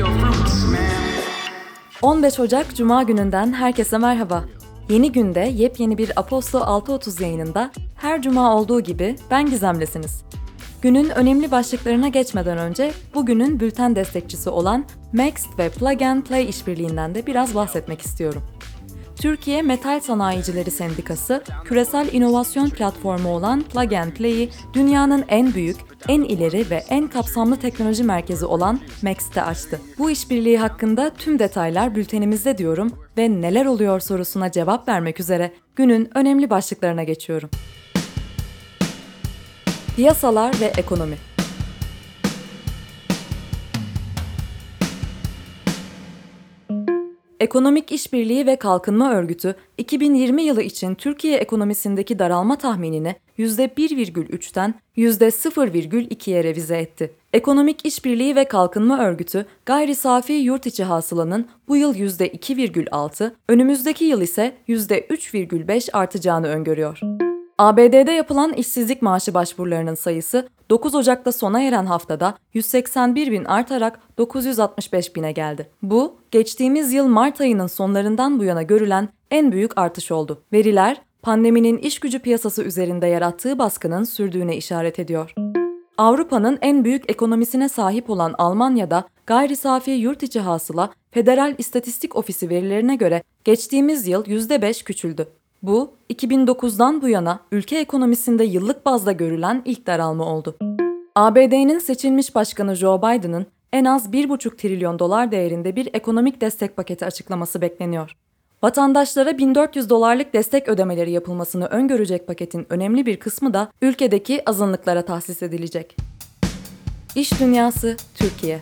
your fruits, man. 15 Ocak Cuma gününden herkese merhaba. Yeni günde yepyeni bir Apostol 6.30 yayınında her cuma olduğu gibi ben Gizemlesiniz. Günün önemli başlıklarına geçmeden önce bugünün bülten destekçisi olan Maxt ve Plug and Play işbirliğinden de biraz bahsetmek istiyorum. Türkiye Metal Sanayicileri Sendikası, küresel inovasyon platformu olan Plug and Play'i dünyanın en büyük, en ileri ve en kapsamlı teknoloji merkezi olan Max'te açtı. Bu işbirliği hakkında tüm detaylar bültenimizde diyorum ve neler oluyor sorusuna cevap vermek üzere günün önemli başlıklarına geçiyorum. Piyasalar ve ekonomi Ekonomik İşbirliği ve Kalkınma Örgütü 2020 yılı için Türkiye ekonomisindeki daralma tahminini %1,3'ten %0,2'ye revize etti. Ekonomik İşbirliği ve Kalkınma Örgütü gayri safi yurt içi hasılanın bu yıl %2,6, önümüzdeki yıl ise %3,5 artacağını öngörüyor. ABD'de yapılan işsizlik maaşı başvurularının sayısı 9 Ocak'ta sona eren haftada 181 bin artarak 965 bine geldi. Bu, geçtiğimiz yıl Mart ayının sonlarından bu yana görülen en büyük artış oldu. Veriler, pandeminin iş gücü piyasası üzerinde yarattığı baskının sürdüğüne işaret ediyor. Avrupa'nın en büyük ekonomisine sahip olan Almanya'da gayri safi yurt içi hasıla Federal İstatistik Ofisi verilerine göre geçtiğimiz yıl %5 küçüldü. Bu, 2009'dan bu yana ülke ekonomisinde yıllık bazda görülen ilk daralma oldu. ABD'nin seçilmiş başkanı Joe Biden'ın en az 1,5 trilyon dolar değerinde bir ekonomik destek paketi açıklaması bekleniyor. Vatandaşlara 1400 dolarlık destek ödemeleri yapılmasını öngörecek paketin önemli bir kısmı da ülkedeki azınlıklara tahsis edilecek. İş Dünyası Türkiye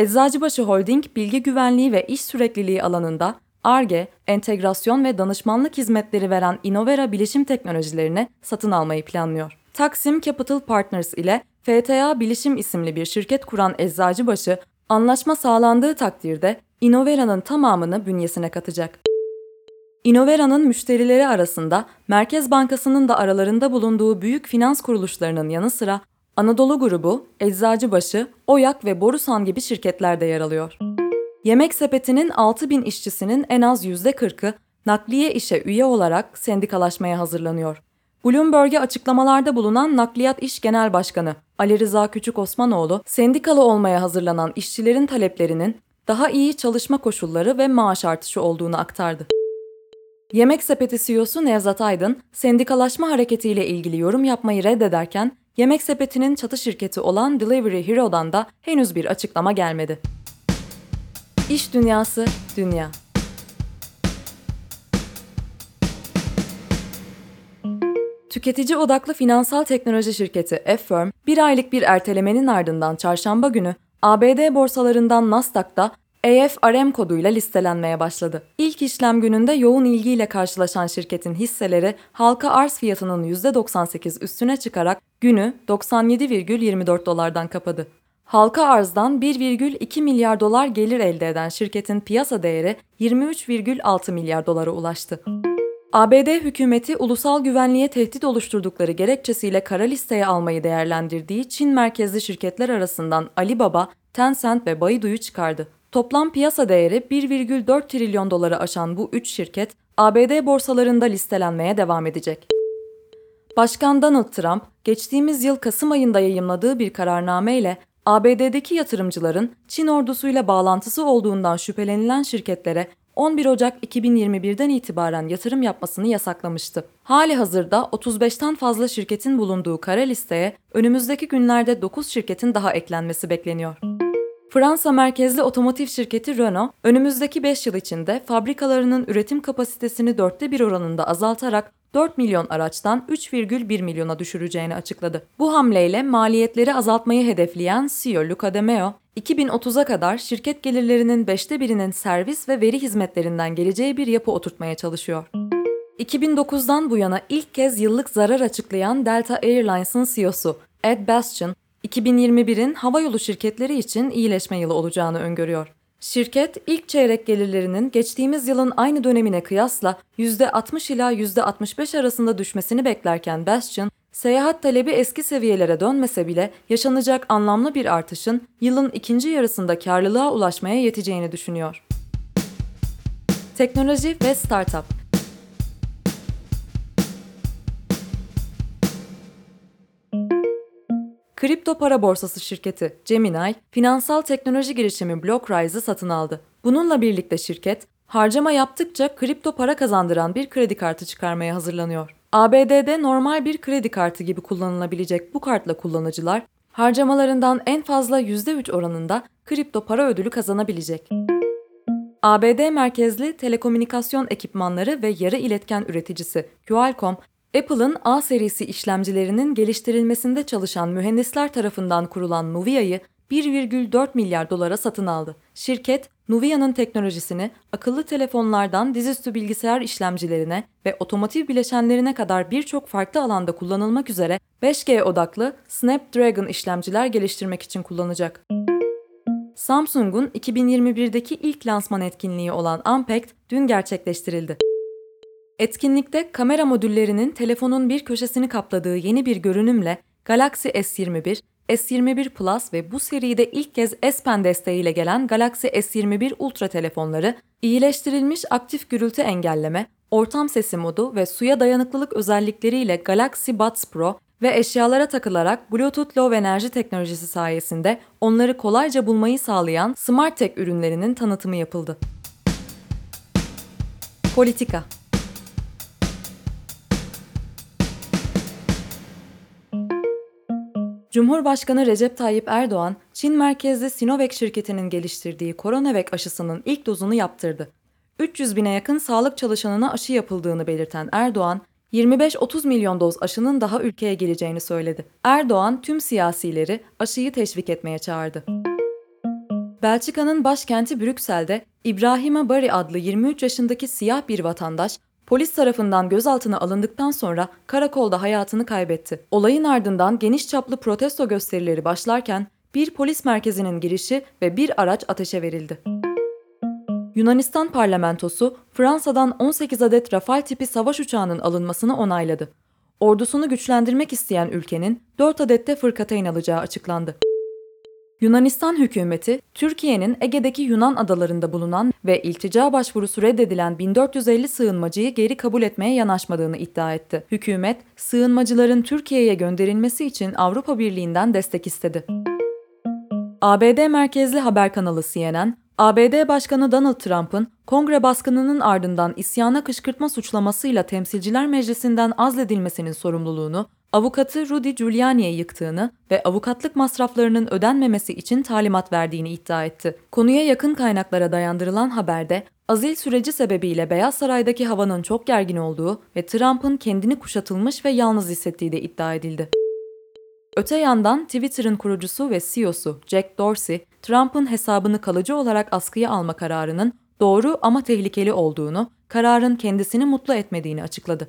Eczacıbaşı Holding, bilgi güvenliği ve iş sürekliliği alanında ARGE, entegrasyon ve danışmanlık hizmetleri veren Innovera bilişim teknolojilerini satın almayı planlıyor. Taksim Capital Partners ile FTA Bilişim isimli bir şirket kuran Eczacıbaşı, anlaşma sağlandığı takdirde Innovera'nın tamamını bünyesine katacak. Innovera'nın müşterileri arasında Merkez Bankası'nın da aralarında bulunduğu büyük finans kuruluşlarının yanı sıra Anadolu Grubu, Eczacıbaşı, Oyak ve Borusan gibi şirketler de yer alıyor. Yemek Sepeti'nin 6 bin işçisinin en az %40'ı nakliye işe üye olarak sendikalaşmaya hazırlanıyor. Bloomberg'e açıklamalarda bulunan Nakliyat İş Genel Başkanı Ali Rıza Küçük Osmanoğlu, sendikalı olmaya hazırlanan işçilerin taleplerinin daha iyi çalışma koşulları ve maaş artışı olduğunu aktardı. Yemek Sepeti CEO'su Nevzat Aydın, sendikalaşma hareketiyle ilgili yorum yapmayı reddederken, Yemek Sepeti'nin çatı şirketi olan Delivery Hero'dan da henüz bir açıklama gelmedi. İş Dünyası Dünya Tüketici odaklı finansal teknoloji şirketi Affirm, bir aylık bir ertelemenin ardından çarşamba günü ABD borsalarından Nasdaq'ta AFRM koduyla listelenmeye başladı. İlk işlem gününde yoğun ilgiyle karşılaşan şirketin hisseleri halka arz fiyatının %98 üstüne çıkarak günü 97,24 dolardan kapadı. Halka arzdan 1,2 milyar dolar gelir elde eden şirketin piyasa değeri 23,6 milyar dolara ulaştı. ABD hükümeti ulusal güvenliğe tehdit oluşturdukları gerekçesiyle kara listeye almayı değerlendirdiği Çin merkezli şirketler arasından Alibaba, Tencent ve Baidu'yu çıkardı. Toplam piyasa değeri 1,4 trilyon doları aşan bu 3 şirket ABD borsalarında listelenmeye devam edecek. Başkan Donald Trump, geçtiğimiz yıl Kasım ayında yayımladığı bir kararname ile ABD'deki yatırımcıların Çin ordusuyla bağlantısı olduğundan şüphelenilen şirketlere 11 Ocak 2021'den itibaren yatırım yapmasını yasaklamıştı. Hali hazırda 35'ten fazla şirketin bulunduğu kara listeye önümüzdeki günlerde 9 şirketin daha eklenmesi bekleniyor. Fransa merkezli otomotiv şirketi Renault, önümüzdeki 5 yıl içinde fabrikalarının üretim kapasitesini dörtte bir oranında azaltarak 4 milyon araçtan 3,1 milyona düşüreceğini açıkladı. Bu hamleyle maliyetleri azaltmayı hedefleyen CEO Luca De Meo, 2030'a kadar şirket gelirlerinin 5'te birinin servis ve veri hizmetlerinden geleceği bir yapı oturtmaya çalışıyor. 2009'dan bu yana ilk kez yıllık zarar açıklayan Delta Airlines'ın CEO'su Ed Bastian, 2021'in havayolu şirketleri için iyileşme yılı olacağını öngörüyor. Şirket ilk çeyrek gelirlerinin geçtiğimiz yılın aynı dönemine kıyasla %60 ila %65 arasında düşmesini beklerken Bastion, Seyahat talebi eski seviyelere dönmese bile yaşanacak anlamlı bir artışın yılın ikinci yarısında karlılığa ulaşmaya yeteceğini düşünüyor. Teknoloji ve Startup Kripto para borsası şirketi Gemini, finansal teknoloji girişimi Blockrise'ı satın aldı. Bununla birlikte şirket, harcama yaptıkça kripto para kazandıran bir kredi kartı çıkarmaya hazırlanıyor. ABD'de normal bir kredi kartı gibi kullanılabilecek bu kartla kullanıcılar, harcamalarından en fazla %3 oranında kripto para ödülü kazanabilecek. ABD merkezli telekomünikasyon ekipmanları ve yarı iletken üreticisi Qualcomm, Apple'ın A serisi işlemcilerinin geliştirilmesinde çalışan mühendisler tarafından kurulan Nuvia'yı 1,4 milyar dolara satın aldı. Şirket, Nuvia'nın teknolojisini akıllı telefonlardan dizüstü bilgisayar işlemcilerine ve otomotiv bileşenlerine kadar birçok farklı alanda kullanılmak üzere 5G odaklı Snapdragon işlemciler geliştirmek için kullanacak. Samsung'un 2021'deki ilk lansman etkinliği olan Unpacked dün gerçekleştirildi. Etkinlikte kamera modüllerinin telefonun bir köşesini kapladığı yeni bir görünümle Galaxy S21, S21 Plus ve bu seride ilk kez S Pen desteğiyle gelen Galaxy S21 Ultra telefonları, iyileştirilmiş aktif gürültü engelleme, ortam sesi modu ve suya dayanıklılık özellikleriyle Galaxy Buds Pro ve eşyalara takılarak Bluetooth Low enerji teknolojisi sayesinde onları kolayca bulmayı sağlayan Smart Tech ürünlerinin tanıtımı yapıldı. Politika Cumhurbaşkanı Recep Tayyip Erdoğan, Çin merkezli Sinovac şirketinin geliştirdiği Coronavac aşısının ilk dozunu yaptırdı. 300 bine yakın sağlık çalışanına aşı yapıldığını belirten Erdoğan, 25-30 milyon doz aşının daha ülkeye geleceğini söyledi. Erdoğan tüm siyasileri aşıyı teşvik etmeye çağırdı. Belçika'nın başkenti Brüksel'de İbrahima Bari adlı 23 yaşındaki siyah bir vatandaş polis tarafından gözaltına alındıktan sonra karakolda hayatını kaybetti. Olayın ardından geniş çaplı protesto gösterileri başlarken bir polis merkezinin girişi ve bir araç ateşe verildi. Yunanistan parlamentosu Fransa'dan 18 adet Rafale tipi savaş uçağının alınmasını onayladı. Ordusunu güçlendirmek isteyen ülkenin 4 adette fırkateyn alacağı açıklandı. Yunanistan hükümeti, Türkiye'nin Ege'deki Yunan adalarında bulunan ve iltica başvurusu reddedilen 1450 sığınmacıyı geri kabul etmeye yanaşmadığını iddia etti. Hükümet, sığınmacıların Türkiye'ye gönderilmesi için Avrupa Birliği'nden destek istedi. ABD merkezli haber kanalı CNN, ABD Başkanı Donald Trump'ın kongre baskınının ardından isyana kışkırtma suçlamasıyla Temsilciler Meclisi'nden azledilmesinin sorumluluğunu avukatı Rudy Giuliani'ye yıktığını ve avukatlık masraflarının ödenmemesi için talimat verdiğini iddia etti. Konuya yakın kaynaklara dayandırılan haberde azil süreci sebebiyle Beyaz Saray'daki havanın çok gergin olduğu ve Trump'ın kendini kuşatılmış ve yalnız hissettiği de iddia edildi. Öte yandan Twitter'ın kurucusu ve CEO'su Jack Dorsey, Trump'ın hesabını kalıcı olarak askıya alma kararının doğru ama tehlikeli olduğunu, kararın kendisini mutlu etmediğini açıkladı.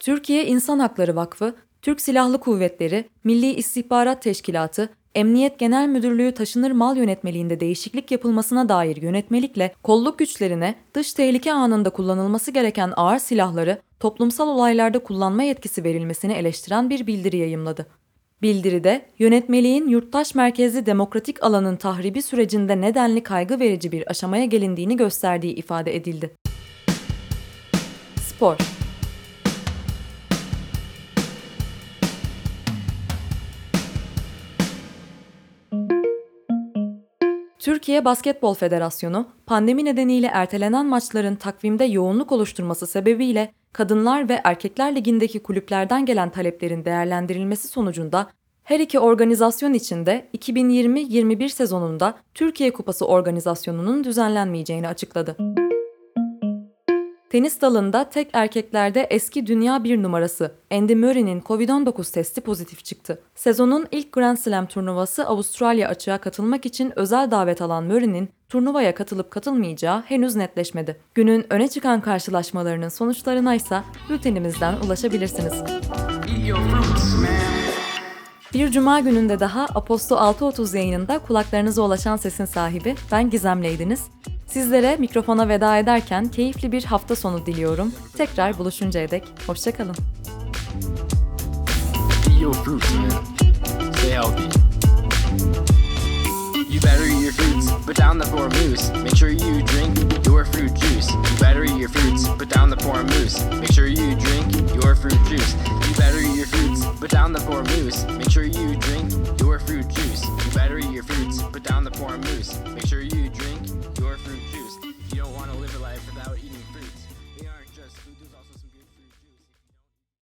Türkiye İnsan Hakları Vakfı, Türk Silahlı Kuvvetleri, Milli İstihbarat Teşkilatı, Emniyet Genel Müdürlüğü taşınır mal yönetmeliğinde değişiklik yapılmasına dair yönetmelikle kolluk güçlerine dış tehlike anında kullanılması gereken ağır silahları toplumsal olaylarda kullanma yetkisi verilmesini eleştiren bir bildiri yayımladı. Bildiride, yönetmeliğin yurttaş merkezli demokratik alanın tahribi sürecinde nedenli kaygı verici bir aşamaya gelindiğini gösterdiği ifade edildi. Spor Türkiye Basketbol Federasyonu, pandemi nedeniyle ertelenen maçların takvimde yoğunluk oluşturması sebebiyle Kadınlar ve Erkekler Ligi'ndeki kulüplerden gelen taleplerin değerlendirilmesi sonucunda her iki organizasyon içinde 2020-21 sezonunda Türkiye Kupası organizasyonunun düzenlenmeyeceğini açıkladı. Tenis dalında tek erkeklerde eski dünya bir numarası Andy Murray'nin Covid-19 testi pozitif çıktı. Sezonun ilk Grand Slam turnuvası Avustralya açığa katılmak için özel davet alan Murray'nin turnuvaya katılıp katılmayacağı henüz netleşmedi. Günün öne çıkan karşılaşmalarının sonuçlarına ise bültenimizden ulaşabilirsiniz. Bir cuma gününde daha Aposto 6.30 yayınında kulaklarınıza ulaşan sesin sahibi ben Gizem'leydiniz. Sizlere mikrofona veda ederken keyifli bir hafta sonu diliyorum. Tekrar buluşuncaya dek hoşçakalın. You better eat your fruits, put down the poor moose. Make sure you drink your fruit juice. You better eat your fruits, put down the poor moose. Make sure you drink your fruit juice.